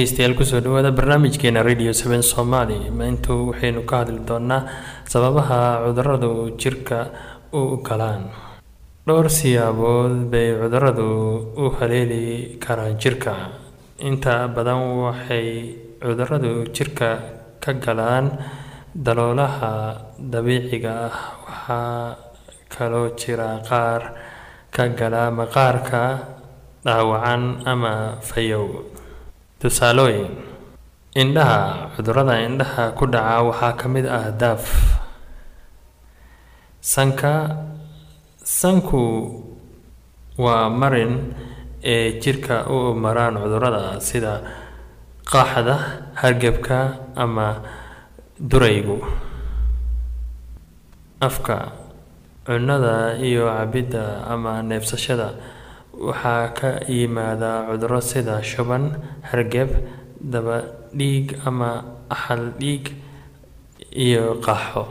dhegeystayaal ku soo dhawaada barnaamijkeena radio seven somaly maintu waxaynu ka hadli doonaa sababaha cuduradu jirka u galaan. Dhowr siyaabood bay cuduradu u haleeli karaan jirka. Inta badan waxay cuduradu jirka ka galaan daloolaha dabiiciga ah. Waxaa kaloo jira qaar ka gala maqaarka dhaawacan ama fayow tusaalooyin indhaha cudurrada indhaha ku dhaca waxaa ka mid ah daaf. Sanka sanku waa marin ee jirka u maraan cudurrada sida qaaxda hargebka ama duraygu. Afka cunnada iyo cabidda ama neefsashada waxaa ka yimaada cuduro sida shuban hargeb daba dhiig ama axal dhiig iyo qaxo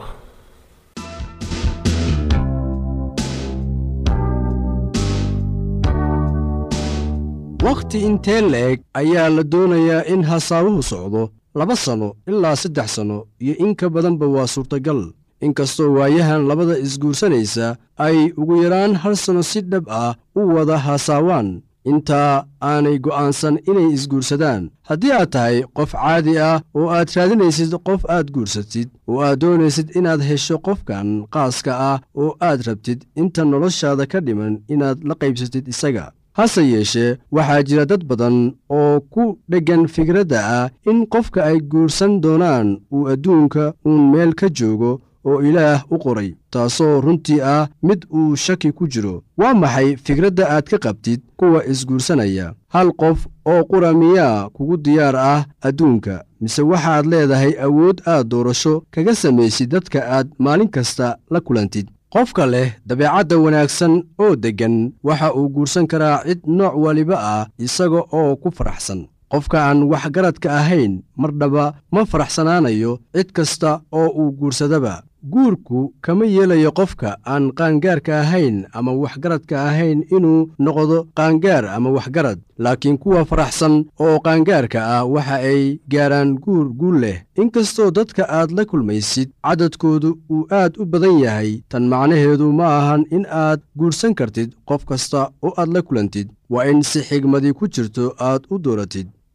wakhti intee la-eg ayaa la doonayaa in hasaabuhu socdo laba sanno ilaa saddex sanno iyo in ka badanba waa suurtagal inkastoo waayahan labada isguursanaysa ay ugu yaraan hal sanno si dhab ah u wada hasaawaan. Intaa aanay go'aansan inay isguursadaan. Haddii aad tahay qof caadi ah oo aad raadinaysid qof aad guursatid oo aad doonaysid inaad hesho qofkan qaaska ah oo aad rabtid inta noloshaada ka dhiman inaad la qaybsatid isaga. Hase yeeshee waxaa jira dad badan oo ku dheggan fikradda ah in qofka ay guursan doonaan uu adduunka uun meel ka joogo oo ilaah u qoray taasoo runtii ah mid uu shaki ku jiro. Waa maxay fikradda aad ka qabtid kuwa isguursanaya? Hal qof oo qura miyaa kugu diyaar ah adduunka mise waxaad leedahay awood aad doorasho kaga samaysid dadka aad maalin kasta la kulantid? Qofka leh dabeecadda wanaagsan oo deggan waxa uu guursan karaa cid nooc waliba ah isaga oo ku faraxsan. Qofka aan waxgaradka ahayn mardhaba ma faraxsanaanayo cid kasta oo uu guursadaba. Guurku kama yeelayo qofka aan qaangaarka ahayn ama waxgaradka ahayn inuu noqdo qaangaar ama waxgarad laakiin kuwa faraxsan oo qaangaarka ah waxa ay gaaraan guur guul leh. Inkastoo dadka aad la kulmaysid cadadkoodu uu aad u badan yahay tan macnaheedu ma ahan in aad guursan kartid qof kasta oo aad la kulantid. Waa in si xigmadii ku jirto aad u dooratid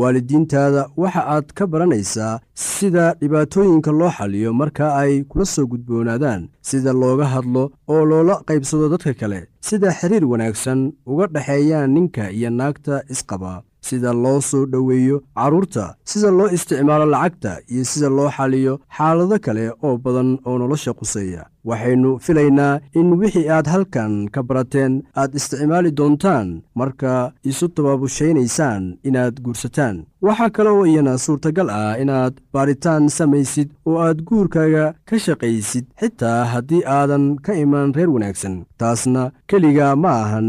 waalidiintaada waxa aad ka baranaysaa sida dhibaatooyinka loo xaliyo marka ay kula soo gudboonaadaan sida looga hadlo oo loola qaybsado dadka kale sida xiriir wanaagsan uga dhexeeyaan ninka iyo naagta isqaba sida loo soo dhoweeyo carruurta sida loo isticmaalo lacagta iyo sida loo xaliyo xaalado kale oo badan oo nolosha quseeya waxaynu filaynaa in wixii aad halkan ka barateen aad isticmaali doontaan marka isu tababushaynaysaan inaad guursataan. Waxaa kale oo iyana suurtagal ah inaad baaritaan samaysid oo aad guurkaaga ka shaqaysid xitaa haddii aadan ka iman reer wanaagsan. Taasna keliga ma ahan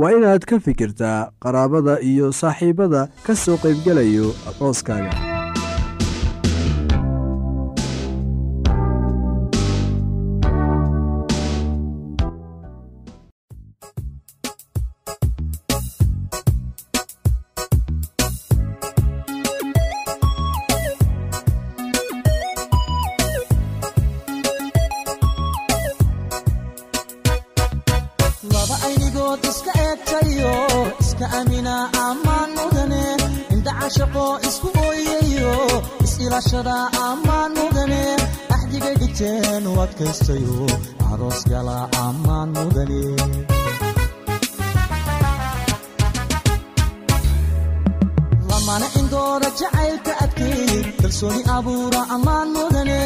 waa inaad ka fikirtaa qaraabada iyo saaxiibbada ka soo qaybgelayo arooskaaga cashaqo isku ooyayo is-ilaashada ammaan mudane axdigay dhigteen u adkaystayo aroos gala ammaan mudane lamana indoora jacaylka adkeeyey kalsooni abuura ammaan mudane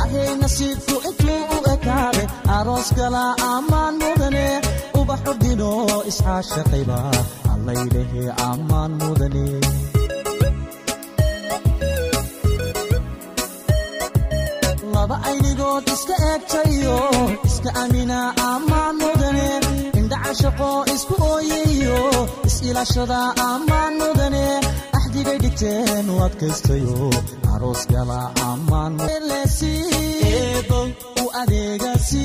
ahay nasiibku intuu u ekaaday aroos gala ammaan mudane ubaxu dhino iscaashaqayba allaylehe ammaan mudane aynigood iska eegtayo iska amina ammaan mudane indha cashaqo isku ooyayo is-ilaashada ammaan mudane axdigay dhigteen u adkaystayo aroos gala ammaan u adeegasi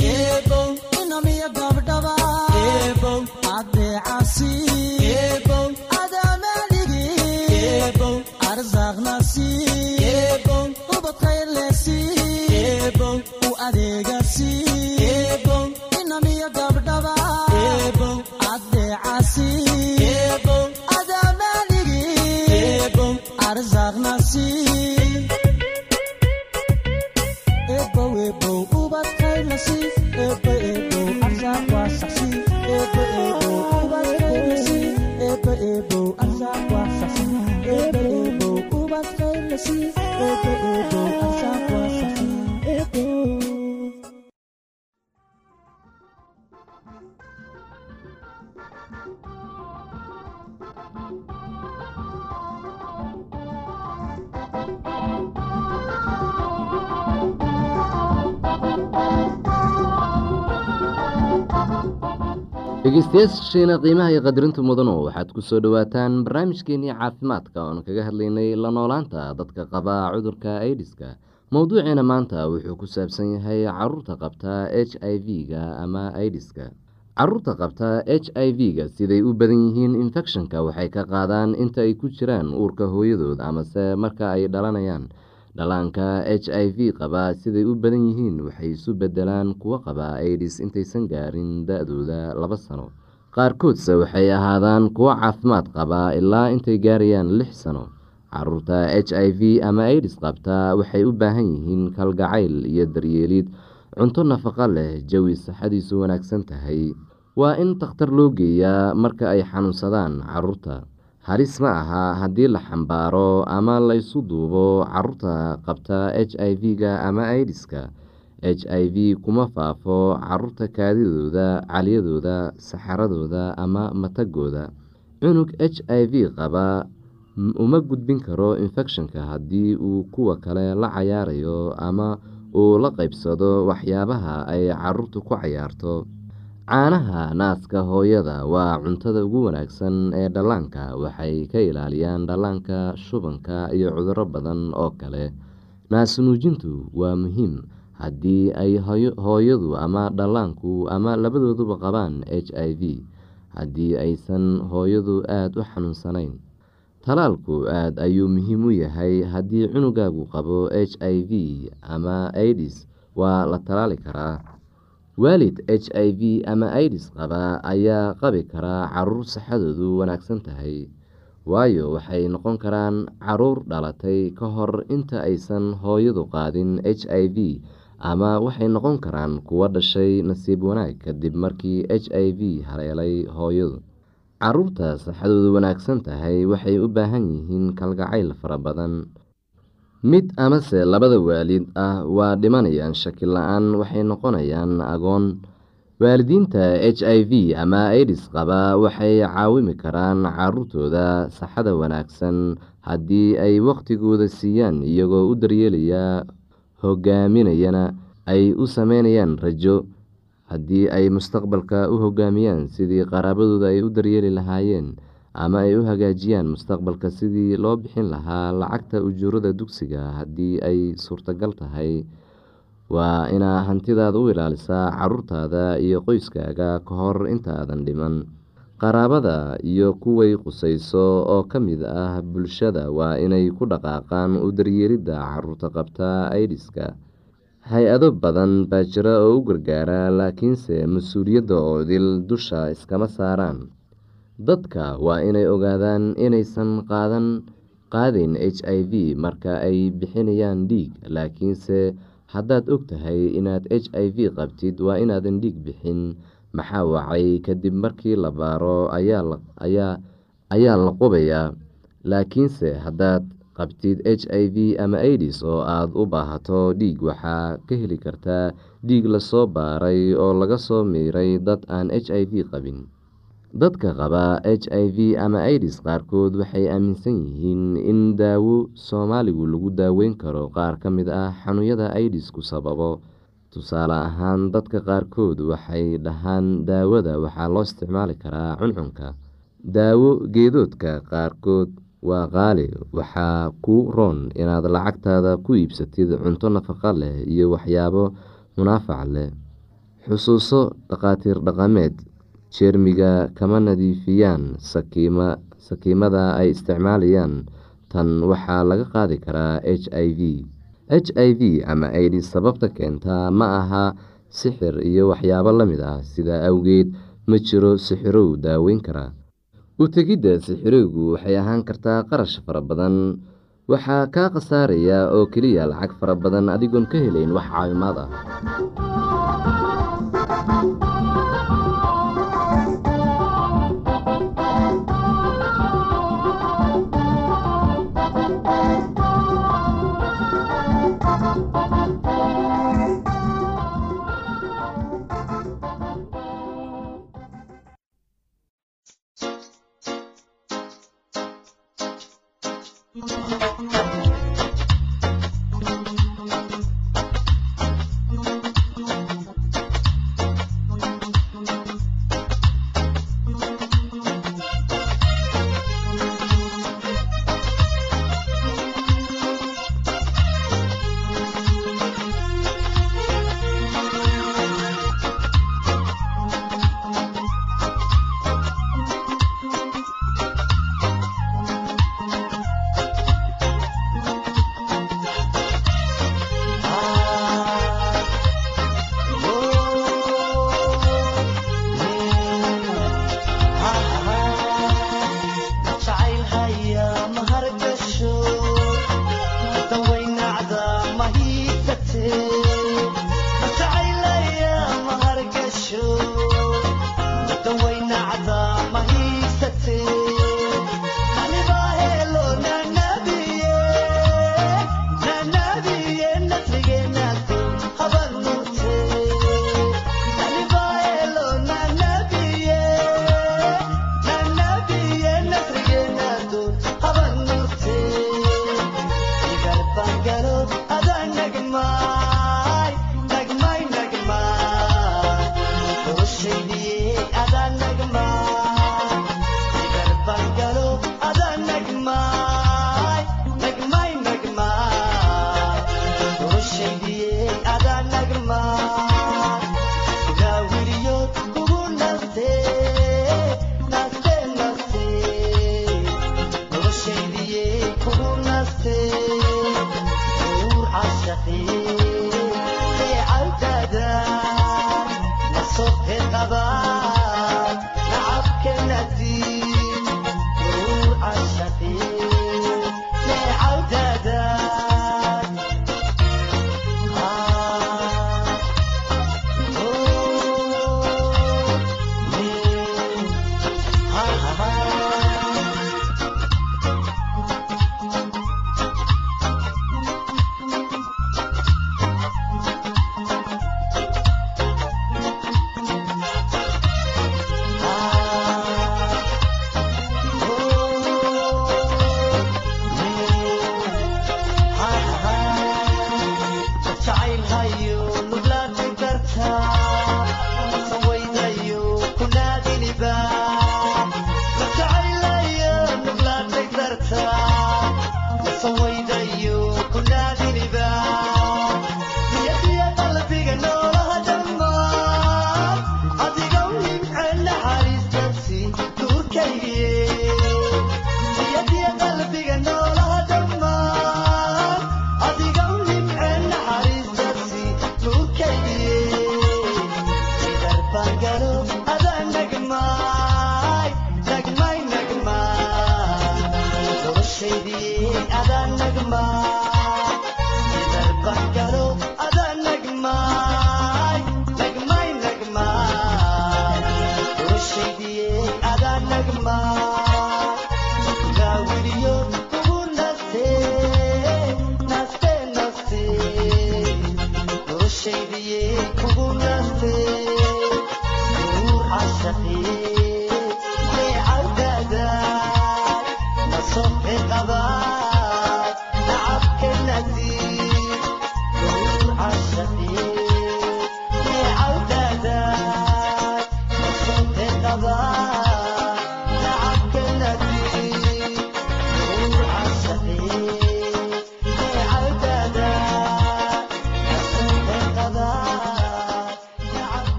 arsaaqnasi dhegeystayaasheena qiimaha iyo qadarinta mudanu waxaad ku soo dhowaataan barnaamijkeenii caafimaadka oon kaga hadlaynay la noolaanta dadka qaba cudurka aidiska mowduuceena maanta wuxuu ku saabsan yahay carruurta qabta h i v-ga ama aidiska carruurta qabta h i v-ga siday u badan yihiin infekshanka waxay ka qaadaan inta ay ku jiraan uurka hooyadood amase marka ay dhalanayaan. Dhalaanka h i v qaba siday u badan yihiin waxay isu bedelaan kuwo qaba aidis intaysan gaarin da-dooda laba sano qaarkoodse waxay ahaadaan kuwo caafimaad qaba ilaa intay gaarayaan lix sano. Caruurta h i v ama aidis qabta waxay u baahan yihiin kalgacayl iyo daryeelid cunto nafaqo leh jawi saxadiisu wanaagsan tahay. Waa in takhtar loo geeyaa marka ay xanuunsadaan carruurta. Halis ma aha haddii la xambaaro ama laysu duubo carruurta qabta h i v-ga ama aidiska h i v kuma faafo carruurta kaadidooda caliyadooda saxaradooda ama matagooda. Cunug h i v qaba uma gudbin karo infekshanka haddii uu kuwa kale la cayaarayo ama uu la qeybsado waxyaabaha ay caruurtu ku cayaarto. Caanaha naaska hooyada waa cuntada ugu wanaagsan ee dhallaanka waxay ka ilaaliyaan dhallaanka shubanka iyo cuduro badan oo kale. Naasnuujintu waa muhiim haddii ay hooyadu ama dhallaanku ama labadooduba qabaan h i v haddii aysan hooyadu aada u xanuunsanayn talaalku aada ayuu muhiim u yahay. Haddii cunugaagu qabo h i v ama aidis waa la talaali karaa. Waalid h i v ama aidis qaba ayaa qabi karaa carruur saxadoodu wanaagsan tahay waayo waxay noqon karaan carruur dhalatay ka hor inta aysan hooyadu qaadin h i v ama waxay noqon karaan kuwo dhashay nasiib wanaag kadib markii h i v haleelay hooyadu. Caruurta saxadoodu wanaagsan tahay waxay u baahan yihiin kalgacayl fara badan. Mid amase labada waalid ah waa dhimanayaan shaki la'aan waxay noqonayaan agoon. Waalidiinta h i v ama aidis qaba waxay caawimi karaan caruurtooda saxada wanaagsan haddii ay waqtigooda siiyaan iyagoo u daryeelaya hogaaminayana ay u sameynayaan rajo. Haddii ay mustaqbalka u hogaamiyaan sidii qaraabadooda ay u daryeeli lahaayeen ama ay u hagaajiyaan mustaqbalka sidii loo bixin lahaa lacagta ujuurada dugsiga haddii ay suurtagal tahay waa inaa hantidaada u ilaalisaa caruurtaada iyo qoyskaaga ka hor intaadan dhiman qaraabada iyo kuway qusayso oo ka mid ah bulshada waa inay ku dhaqaaqaan u daryeelidda carruurta qabta aidiska hay'ado badan baa jira oo u gargaara laakiinse mas'uuliyadda oo dil dusha iskama saaraan. Dadka waa inay ogaadaan inaysan qaadan qaadayn h i v marka ay bixinayaan dhiig laakiinse haddaad og tahay inaad h i v qabtid waa inaadan dhiig bixin maxaa wacay kadib markii la baaro ayaa la qubayaa. Laakiinse haddaad qabtid h i v ama aidis oo aada u baahato dhiig waxaa ka heli kartaa dhiig la soo baaray oo laga soo miiray dad aan h i v qabin. Dadka qaba h i v ama idis qaarkood waxay aaminsan yihiin in daawo soomaaligu lagu daaweyn karo. Qaar ka mid ah xanuunyada idisku sababo tusaale ahaan dadka qaarkood waxay dhahaan daawada. Waxaa loo isticmaali karaa cuncunka. Daawo geedoodka qaarkood waa qaali. Waxaa kuu roon inaad lacagtaada ku iibsatid cunto nafaqo leh iyo waxyaabo munaafac leh. Xusuuso dhakhaatiir dhaqameed. Jeermiga kama nadiifiyaan. Sakiimada ay isticmaalayaan. Tan waxaa laga qaadi karaa h i v h i v ama idis sababta keentaa ma aha sixir iyo waxyaabo la mid ah. Sidaa awgeed ma jiro sixirow daaweyn kara. U tegidda sixirowgu waxay ahaan kartaa qarash fara badan. Waxaa kaa khasaaraya oo keliya lacag fara badan adigoon ka helayn wax caawimaad ah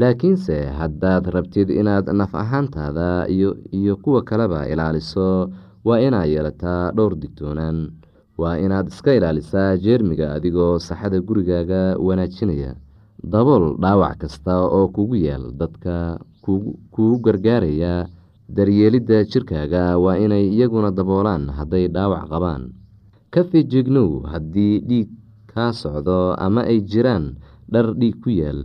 laakiinse haddaad rabtid inaad naf ahaantaada iyo kuwa kaleba ilaaliso waa inaad yeelataa dhowr digtoonaan waa inaad iska ilaalisaa jeermiga adigoo saxada gurigaaga wanaajinaya. Dabool dhaawac kasta oo kugu yaal dadka kugu gargaaraya daryeelidda jirkaaga waa inay iyaguna daboolaan hadday dhaawac qabaan. Ka fejignow haddii dhiig kaa socdo ama ay jiraan dhar dhiig ku yaal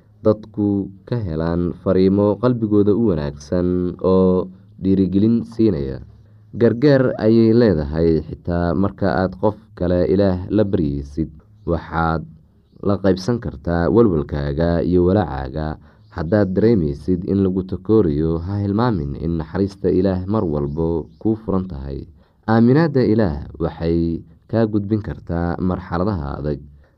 dadku ka helaan fariimo qalbigooda u wanaagsan oo dhiirigelin siinaya. Gargaar ayay leedahay xitaa marka aad qof kale ilaah la baryeysid waxaad la qaybsan kartaa walwalkaaga iyo walaacaaga haddaad dareemeysid in lagu takoorayo ha hilmaamin in naxariista ilaah mar walbo kuu furan tahay. Aaminaadda ilaah waxay kaa gudbin kartaa marxaladaha adag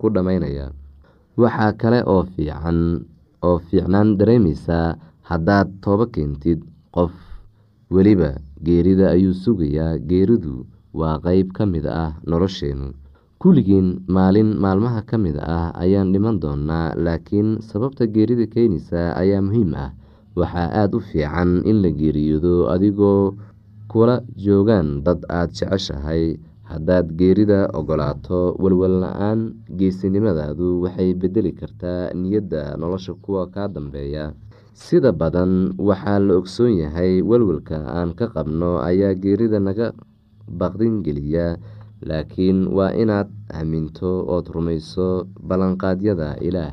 ku dhammaynaya. Waxaa kale oo fiican oo fiicnaan dareemeysaa haddaad toobo keentid qof weliba geerida ayuu sugayaa geeridu waa qeyb ka mid ah nolosheennu kulligiin maalin maalmaha ka mid ah ayaan dhiman doonaa laakiin sababta geerida keenaysa ayaa muhiim ah. Waxaa aada u fiican in la geeriyoodo adigoo kula joogaan dad aada jeceshahay haddaad geerida ogolaato walwal la'aan geesinimadaadu waxay bedeli kartaa niyadda nolosha kuwa kaa dambeeya. Sida badan waxaa la ogsoon yahay walwalka aan ka qabno ayaa geerida naga baqdin geliya laakiin waa inaad aaminto ood rumayso ballanqaadyada ilaah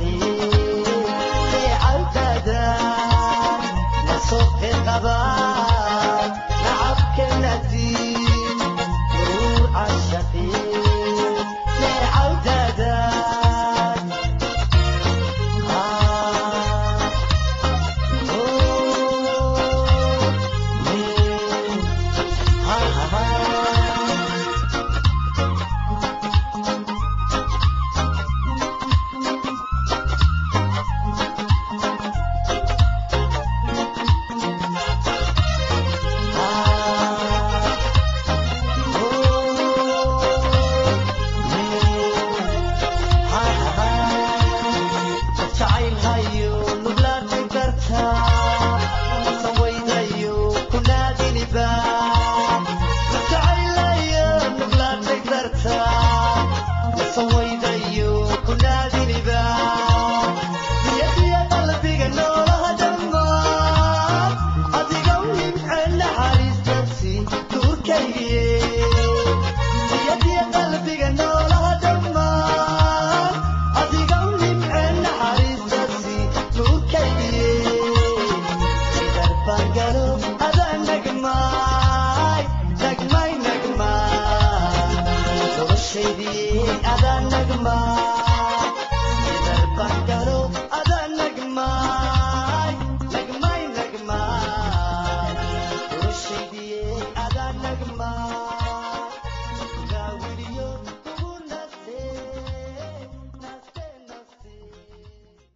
jacayl